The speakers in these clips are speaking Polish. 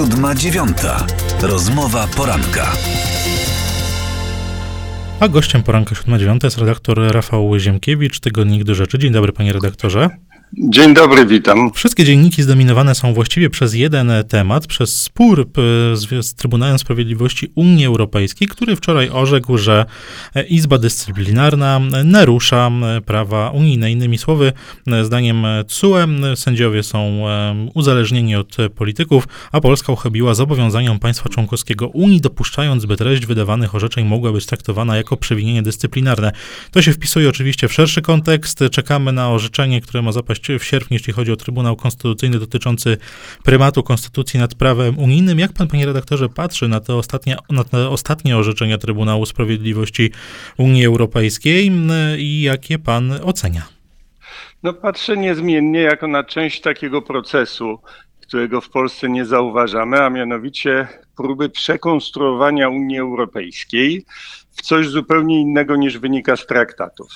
siódma dziewiąta. Rozmowa poranka. A gościem poranka 7.9 jest redaktor Rafał Ziemkiewicz, Tygodnik do Rzeczy. Dzień dobry panie redaktorze. Dzień dobry, witam. Wszystkie dzienniki zdominowane są właściwie przez jeden temat, przez spór z Trybunałem Sprawiedliwości Unii Europejskiej, który wczoraj orzekł, że Izba Dyscyplinarna narusza prawa unijne. Innymi słowy, zdaniem CUE sędziowie są uzależnieni od polityków, a Polska uchybiła zobowiązaniom państwa członkowskiego Unii, dopuszczając, by treść wydawanych orzeczeń mogła być traktowana jako przewinienie dyscyplinarne. To się wpisuje oczywiście w szerszy kontekst. Czekamy na orzeczenie, które ma zapaść w sierpniu, jeśli chodzi o Trybunał Konstytucyjny dotyczący prymatu Konstytucji nad prawem unijnym. Jak pan, panie redaktorze, patrzy na te ostatnie, na te ostatnie orzeczenia Trybunału Sprawiedliwości Unii Europejskiej i jakie pan ocenia? No patrzę niezmiennie jako na część takiego procesu, którego w Polsce nie zauważamy, a mianowicie próby przekonstruowania Unii Europejskiej w coś zupełnie innego niż wynika z traktatów.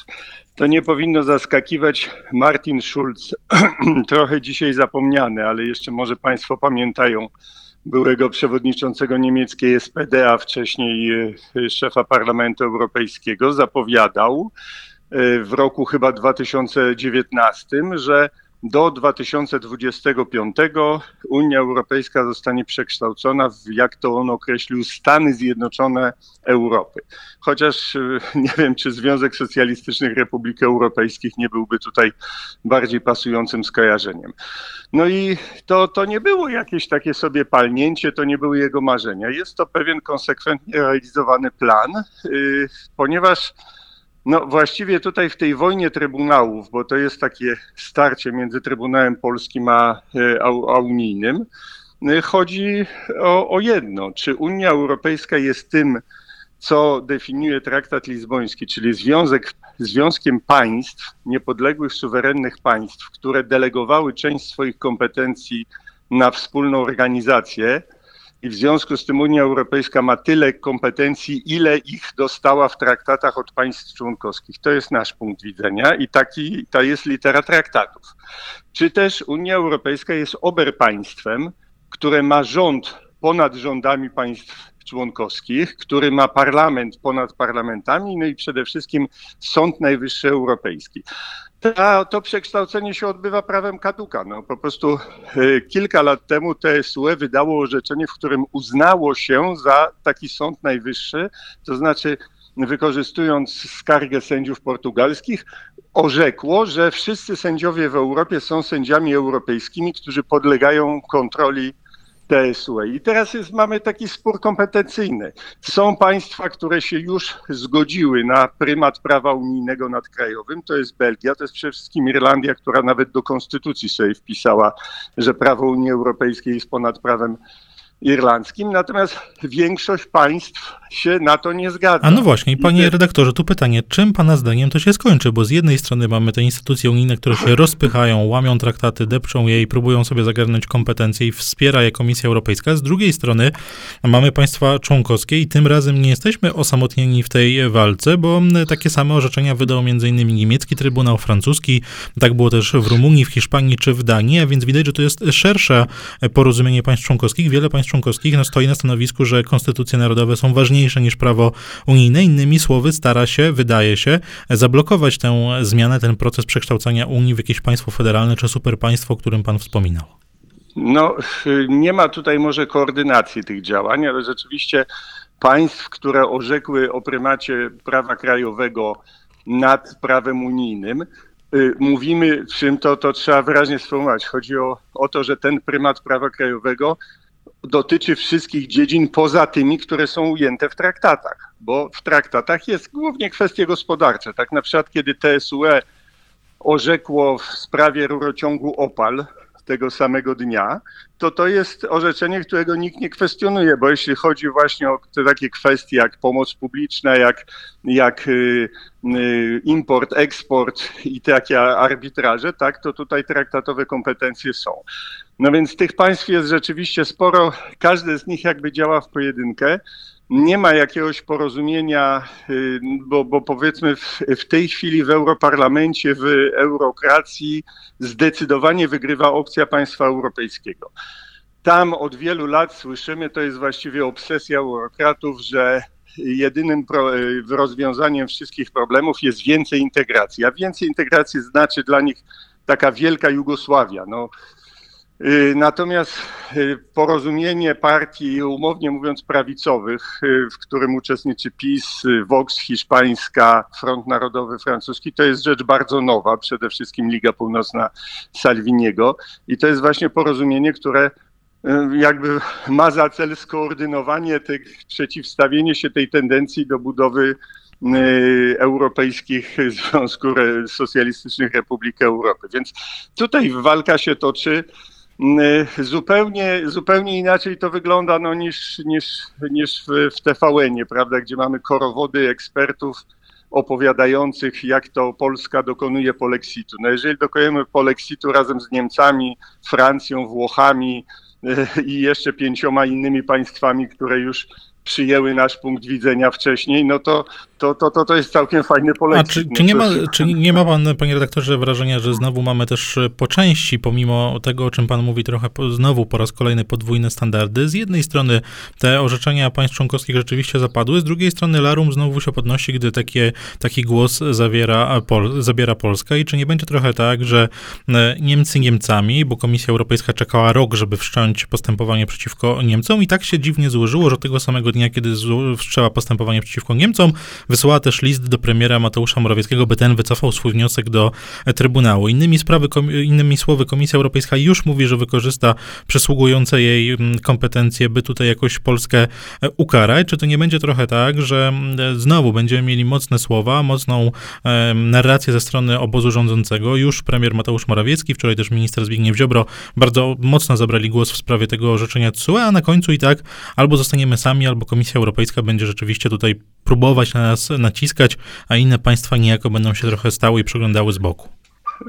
To nie powinno zaskakiwać. Martin Schulz, trochę dzisiaj zapomniany, ale jeszcze może Państwo pamiętają byłego przewodniczącego niemieckiej SPD, a wcześniej e, szefa Parlamentu Europejskiego, zapowiadał e, w roku chyba 2019, że do 2025 Unia Europejska zostanie przekształcona w, jak to on określił, Stany Zjednoczone Europy. Chociaż e, nie wiem, czy Związek Socjalistycznych Republik Europejskich nie byłby tutaj bardziej pasującym skojarzeniem. No i to, to nie było jakieś takie sobie palnięcie, to nie były jego marzenia. Jest to pewien konsekwentnie realizowany plan, yy, ponieważ no właściwie tutaj w tej wojnie trybunałów, bo to jest takie starcie między Trybunałem Polskim a, e, a, a unijnym, e, chodzi o, o jedno. Czy Unia Europejska jest tym, co definiuje traktat lizboński, czyli związek, związkiem państw, niepodległych, suwerennych państw, które delegowały część swoich kompetencji na wspólną organizację, i w związku z tym Unia Europejska ma tyle kompetencji, ile ich dostała w traktatach od państw członkowskich. To jest nasz punkt widzenia i taki, ta jest litera traktatów. Czy też Unia Europejska jest oberpaństwem, które ma rząd ponad rządami państw członkowskich, który ma parlament ponad parlamentami, no i przede wszystkim Sąd Najwyższy Europejski. Ta, to przekształcenie się odbywa prawem kaduka. No, po prostu y, kilka lat temu TSUE wydało orzeczenie, w którym uznało się za taki Sąd Najwyższy, to znaczy wykorzystując skargę sędziów portugalskich, orzekło, że wszyscy sędziowie w Europie są sędziami europejskimi, którzy podlegają kontroli TSUE. I teraz jest, mamy taki spór kompetencyjny. Są państwa, które się już zgodziły na prymat prawa unijnego nad krajowym. To jest Belgia, to jest przede wszystkim Irlandia, która nawet do konstytucji sobie wpisała, że prawo Unii Europejskiej jest ponad prawem irlandzkim, natomiast większość państw się na to nie zgadza. A no właśnie, panie redaktorze, tu pytanie, czym pana zdaniem to się skończy? Bo z jednej strony mamy te instytucje unijne, które się rozpychają, łamią traktaty, depczą je i próbują sobie zagarnąć kompetencje i wspiera je Komisja Europejska. Z drugiej strony mamy państwa członkowskie i tym razem nie jesteśmy osamotnieni w tej walce, bo takie same orzeczenia wydał m.in. niemiecki Trybunał, francuski, tak było też w Rumunii, w Hiszpanii czy w Danii, a więc widać, że to jest szersze porozumienie państw członkowskich. Wiele państw członkowskich no, stoi na stanowisku, że konstytucje narodowe są ważniejsze niż prawo unijne. Innymi słowy, stara się, wydaje się, zablokować tę zmianę, ten proces przekształcania Unii w jakieś państwo federalne czy superpaństwo, o którym pan wspominał. No, nie ma tutaj może koordynacji tych działań, ale rzeczywiście państw, które orzekły o prymacie prawa krajowego nad prawem unijnym, y, mówimy, czym to, to trzeba wyraźnie sformułować. Chodzi o, o to, że ten prymat prawa krajowego dotyczy wszystkich dziedzin poza tymi, które są ujęte w traktatach, bo w traktatach jest głównie kwestie gospodarcze. Tak na przykład, kiedy TSUE orzekło w sprawie rurociągu Opal tego samego dnia, to to jest orzeczenie, którego nikt nie kwestionuje, bo jeśli chodzi właśnie o takie kwestie jak pomoc publiczna, jak, jak y, y, import, eksport i takie arbitraże, tak, to tutaj traktatowe kompetencje są. No więc tych państw jest rzeczywiście sporo, każde z nich jakby działa w pojedynkę. Nie ma jakiegoś porozumienia, y, bo, bo powiedzmy w, w tej chwili w Europarlamencie, w eurokracji zdecydowanie wygrywa opcja państwa europejskiego. tam od wielu lat słyszymy, to jest właściwie obsesja eurokratów, że jedynym rozwiązaniem wszystkich problemów jest więcej integracji. A więcej integracji znaczy dla nich taka wielka Jugosławia. No, y, Natomiast y, porozumienie partii, umownie mówiąc, prawicowych, y, w którym uczestniczy PiS, Vox hiszpańska, Front Narodowy francuski, to jest rzecz bardzo nowa, przede wszystkim Liga Północna Salviniego. I to jest właśnie porozumienie, które jakby ma za cel skoordynowanie, tych, przeciwstawienie się tej tendencji do budowy y, europejskich Związku Socjalistycznych Republik Europy. Więc tutaj walka się toczy. Y, zupełnie, zupełnie inaczej to wygląda no, niż, niż, niż w, w TVN-ie, prawda, gdzie mamy korowody ekspertów opowiadających, jak to Polska dokonuje polexitu. No jeżeli dokonujemy polexitu razem z Niemcami, Francją, Włochami, i jeszcze pięcioma innymi państwami, które już przyjęły nasz punkt widzenia wcześniej, no to, to, to, to, to jest całkiem fajny polecenie. A czy, czy, nie ma, czy nie ma pan, panie redaktorze, wrażenia, że znowu mamy też po części, pomimo tego, o czym pan mówi, trochę znowu po raz kolejny podwójne standardy? Z jednej strony te orzeczenia państw członkowskich rzeczywiście zapadły, z drugiej strony larum znowu się podnosi, gdy takie, taki głos zawiera, Pol, zabiera Polska i czy nie będzie trochę tak, że e, Niemcy Niemcami, bo Komisja Europejska czekała rok, żeby wszcząć postępowanie przeciwko Niemcom i tak się dziwnie złożyło, że tego samego dnia, kiedy wszczęła postępowanie przeciwko Niemcom, wysłała też list do premiera Mateusza Morawieckiego, by ten wycofał swój wniosek do Trybunału. Innymi, sprawy, innymi słowy, Komisja Europejska już mówi, że wykorzysta przysługujące jej mm, kompetencje, by tutaj jakoś Polskę e, ukarać. Czy to nie będzie trochę tak, że mm, znowu będziemy mieli mocne słowa, mocną e, narrację ze strony obozu rządzącego? Już premier Mateusz Morawiecki, wczoraj też minister Zbigniew Ziobro bardzo mocno zabrali głos w sprawie tego orzeczenia TSUE, a na końcu i tak albo zostaniemy sami, albo Komisja Europejska będzie rzeczywiście tutaj próbować na nas naciskać, a inne państwa niejako będą się trochę stały i przyglądały z boku.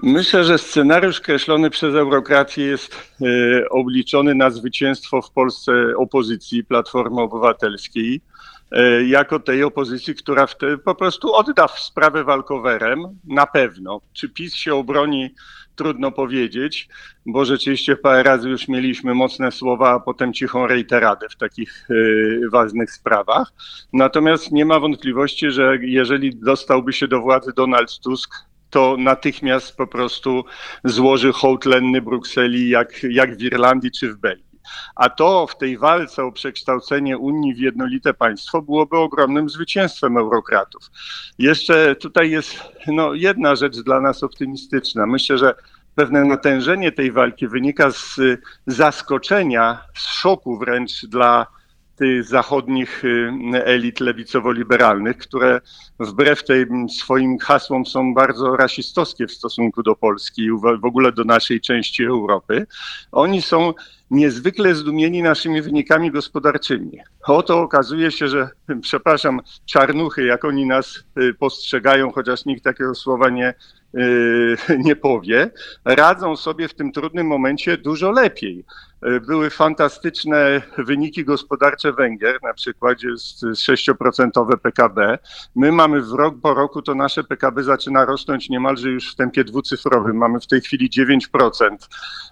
Myślę, że scenariusz kreślony przez eurokrację jest y, obliczony na zwycięstwo w Polsce opozycji Platformy Obywatelskiej, y, jako tej opozycji, która wtedy po prostu odda sprawę walkowerem, na pewno. Czy PiS się obroni trudno powiedzieć, bo rzeczywiście parę razy już mieliśmy mocne słowa, a potem cichą reiteradę w takich y, ważnych sprawach. Natomiast nie ma wątpliwości, że jeżeli dostałby się do władzy Donald Tusk, to natychmiast po prostu złoży hołd lenny Brukseli, jak, jak w Irlandii czy w Belgii. A to w tej walce o przekształcenie Unii w jednolite państwo byłoby ogromnym zwycięstwem eurokratów. Jeszcze tutaj jest no, jedna rzecz dla nas optymistyczna. Myślę, że pewne natężenie tej walki wynika z zaskoczenia, z szoku wręcz dla tych zachodnich y, elit lewicowo-liberalnych, które wbrew tym swoim hasłom są bardzo rasistowskie w stosunku do Polski i w ogóle do naszej części Europy. Oni są niezwykle zdumieni naszymi wynikami gospodarczymi. Oto okazuje się, że, przepraszam, czarnuchy, jak oni nas y, postrzegają, chociaż nikt takiego słowa nie, y, nie powie, radzą sobie w tym trudnym momencie dużo lepiej. Y, były fantastyczne wyniki gospodarcze Węgier, na przykładzie 6% PKB. My mamy w rok po roku, to nasze PKB zaczyna rosnąć niemalże już w tempie dwucyfrowym. Mamy w tej chwili 9%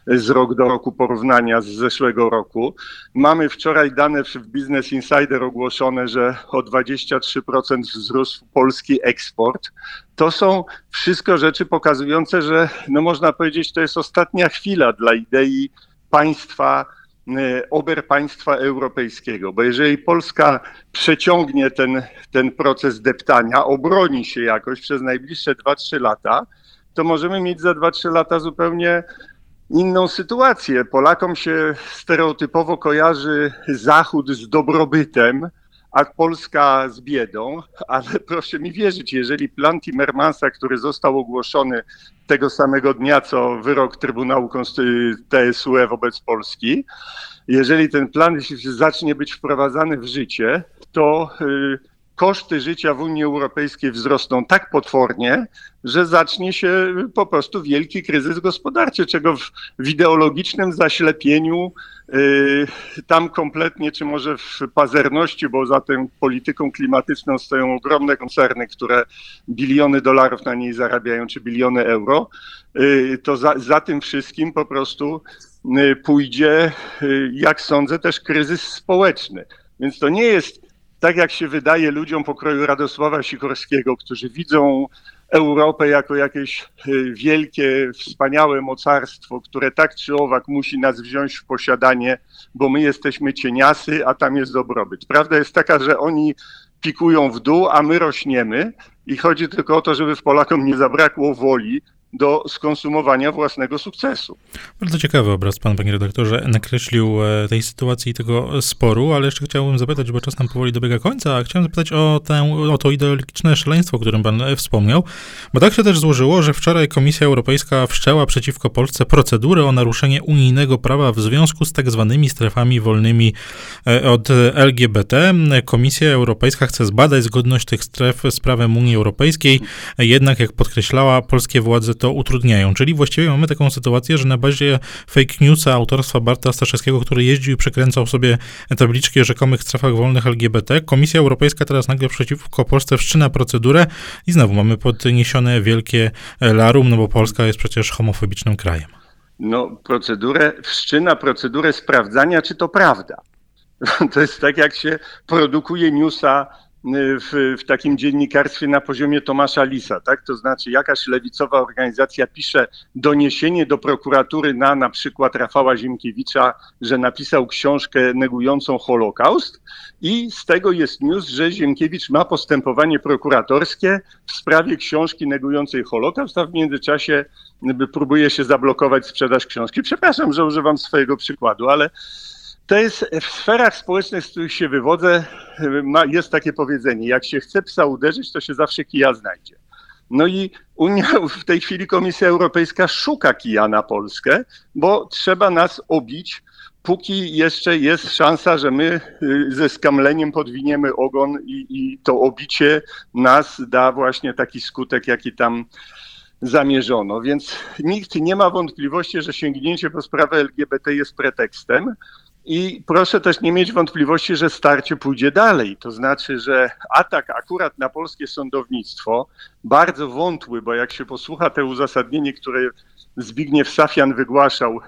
z rok do roku porównania z zeszłego roku. Mamy wczoraj dane w Business Insider ogłoszone, że o 23% wzrósł polski eksport. To są wszystko rzeczy pokazujące, że no można powiedzieć, to jest ostatnia chwila dla idei państwa, y, ober państwa europejskiego, bo jeżeli Polska przeciągnie ten, ten proces deptania, obroni się jakoś przez najbliższe 2-3 lata, to możemy mieć za 2-3 lata zupełnie inną sytuację. Polakom się stereotypowo kojarzy Zachód z dobrobytem, a Polska z biedą, ale proszę mi wierzyć, jeżeli plan Timmermansa, który został ogłoszony tego samego dnia, co wyrok Trybunału TSUE wobec Polski, jeżeli ten plan zacznie być wprowadzany w życie, to y, koszty życia w Unii Europejskiej wzrosną tak potwornie, że zacznie się po prostu wielki kryzys gospodarczy, czego w, w ideologicznym zaślepieniu yy, tam kompletnie, czy może w pazerności, bo za tą polityką klimatyczną stoją ogromne koncerny, które biliony dolarów na niej zarabiają, czy biliony euro, yy, to za, za tym wszystkim po prostu pójdzie, jak sądzę, też kryzys społeczny. Więc to nie jest tak, jak się wydaje ludziom pokroju Radosława Sikorskiego, którzy widzą Europę jako jakieś wielkie, wspaniałe mocarstwo, które tak czy owak musi nas wziąć w posiadanie, bo my jesteśmy cieniasy, a tam jest dobrobyt. Prawda jest taka, że oni pikują w dół, a my rośniemy i chodzi tylko o to, żeby w Polakom nie zabrakło woli do skonsumowania własnego sukcesu. Bardzo ciekawy obraz pan, panie redaktorze, nakreślił e, tej sytuacji i tego sporu, ale jeszcze chciałbym zapytać, bo czas nam powoli dobiega końca, a chciałem zapytać o, tę, o to ideologiczne szaleństwo, o którym pan e, wspomniał, bo tak się też złożyło, że wczoraj Komisja Europejska wszczęła przeciwko Polsce procedurę o naruszenie unijnego prawa w związku z tak zwanymi strefami wolnymi e, od LGBT. Komisja Europejska chce zbadać zgodność tych stref z prawem Unii Europejskiej, jednak jak podkreślała, polskie władze to utrudniają. Czyli właściwie mamy taką sytuację, że na bazie fake newsa autorstwa Barta Staszewskiego, który jeździł i przekręcał sobie tabliczki o rzekomych strefach wolnych LGBT, Komisja Europejska teraz nagle przeciwko Polsce wszczyna procedurę i znowu mamy podniesione wielkie larum, no bo Polska jest przecież homofobicznym krajem. No, procedurę, wszczyna procedurę sprawdzania, czy to prawda. To jest tak, jak się produkuje newsa w, w, takim dziennikarstwie na poziomie Tomasza Lisa, tak? To znaczy jakaś lewicowa organizacja pisze doniesienie do prokuratury na na przykład Rafała Ziemkiewicza, że napisał książkę negującą Holokaust i z tego jest news, że Ziemkiewicz ma postępowanie prokuratorskie w sprawie książki negującej Holokaust, a w międzyczasie próbuje się zablokować sprzedaż książki. Przepraszam, że używam swojego przykładu, ale to jest w sferach społecznych, z których się wywodzę, jest takie powiedzenie: jak się chce psa uderzyć, to się zawsze kija znajdzie. No i Unia, w tej chwili Komisja Europejska szuka kija na Polskę, bo trzeba nas obić, póki jeszcze jest szansa, że my y, ze skamleniem podwiniemy ogon i, i to obicie nas da właśnie taki skutek, jaki tam zamierzono. Więc nikt nie ma wątpliwości, że sięgnięcie po sprawę LGBT jest pretekstem. I proszę też nie mieć wątpliwości, że starcie pójdzie dalej. To znaczy, że atak akurat na polskie sądownictwo, bardzo wątły, bo jak się posłucha te uzasadnienie, które Zbigniew Safian wygłaszał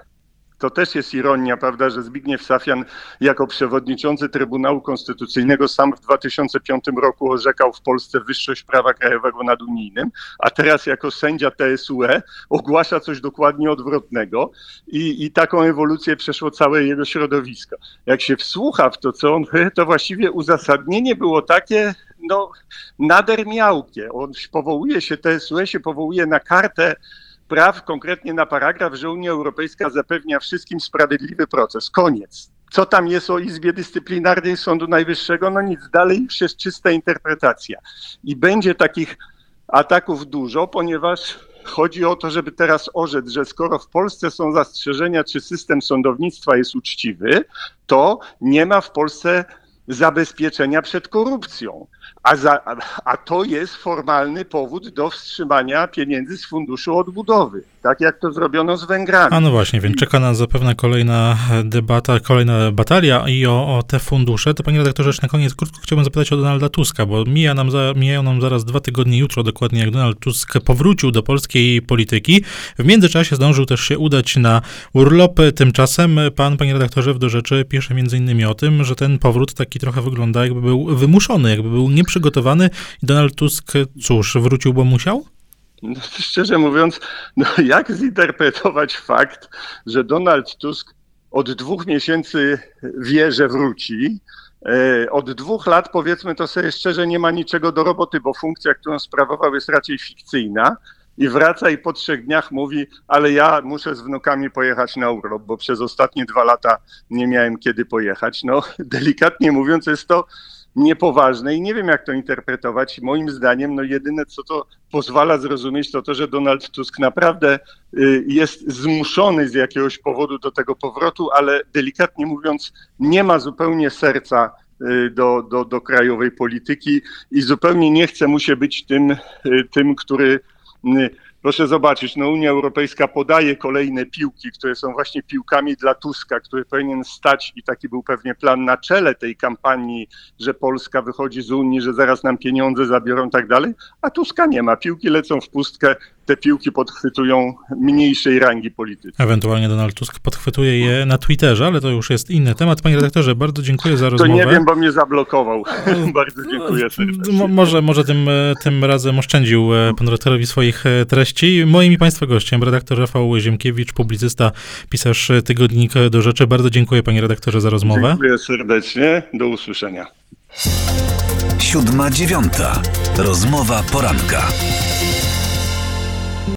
to też jest ironia, prawda, że Zbigniew Safian jako przewodniczący Trybunału Konstytucyjnego sam w 2005 roku orzekał w Polsce wyższość prawa krajowego nad unijnym, a teraz jako sędzia TSUE ogłasza coś dokładnie odwrotnego i, i taką ewolucję przeszło całe jego środowisko. Jak się wsłucha w to, co on, to właściwie uzasadnienie było takie, no, nader miałkie. On powołuje się, TSUE się powołuje na kartę praw, konkretnie na paragraf, że Unia Europejska zapewnia wszystkim sprawiedliwy proces. Koniec. Co tam jest o Izbie Dyscyplinarnej Sądu Najwyższego? No nic, dalej już jest czysta interpretacja. I będzie takich ataków dużo, ponieważ chodzi o to, żeby teraz orzec, że skoro w Polsce są zastrzeżenia, czy system sądownictwa jest uczciwy, to nie ma w Polsce zabezpieczenia przed korupcją. A, za, a to jest formalny powód do wstrzymania pieniędzy z Funduszu Odbudowy, tak jak to zrobiono z Węgrami. A no właśnie, więc czeka nas zapewne kolejna debata, kolejna batalia i o, o te fundusze. To panie redaktorze, jeszcze na koniec krótko chciałbym zapytać o Donalda Tuska, bo mija nam za, mijają nam zaraz dwa tygodnie jutro dokładnie, jak Donald Tusk powrócił do polskiej polityki. W międzyczasie zdążył też się udać na urlop. Tymczasem pan, panie redaktorze, w do rzeczy pisze między innymi o tym, że ten powrót taki trochę wygląda jakby był wymuszony, jakby był nieprzygotowany przygotowany Donald Tusk, cóż, wrócił, bo musiał? No, szczerze mówiąc, no jak zinterpretować fakt, że Donald Tusk od dwóch miesięcy wie, że wróci, e, od dwóch lat, powiedzmy to sobie szczerze, nie ma niczego do roboty, bo funkcja, którą sprawował, jest raczej fikcyjna. I wraca i po trzech dniach mówi, ale ja muszę z wnukami pojechać na urlop, bo przez ostatnie dwa lata nie miałem kiedy pojechać. No, delikatnie mówiąc, jest to niepoważne i nie wiem, jak to interpretować. Moim zdaniem, no jedyne, co to pozwala zrozumieć, to to, że Donald Tusk naprawdę y, jest zmuszony z jakiegoś powodu do tego powrotu, ale delikatnie mówiąc, nie ma zupełnie serca y, do, do, do krajowej polityki i zupełnie nie chce mu się być tym, y, tym który Proszę zobaczyć, no Unia Europejska podaje kolejne piłki, które są właśnie piłkami dla Tuska, który powinien stać i taki był pewnie plan na czele tej kampanii, że Polska wychodzi z Unii, że zaraz nam pieniądze zabiorą i tak dalej, a Tuska nie ma. Piłki lecą w pustkę, te piłki podchwytują mniejszej rangi politycznej. Ewentualnie Donald Tusk podchwytuje je na Twitterze, ale to już jest inny temat. Panie redaktorze, bardzo dziękuję za rozmowę. To nie wiem, bo mnie zablokował. bardzo dziękuję serdecznie. Może, może tym, tym razem oszczędził pan redaktorowi swoich treści. Moim i Państwa gościem redaktor Rafał Ziemkiewicz, publicysta, pisarz Tygodnik do Rzeczy. Bardzo dziękuję panie redaktorze za rozmowę. Dziękuję serdecznie. Do usłyszenia. Siódma dziewiąta. Rozmowa poranka.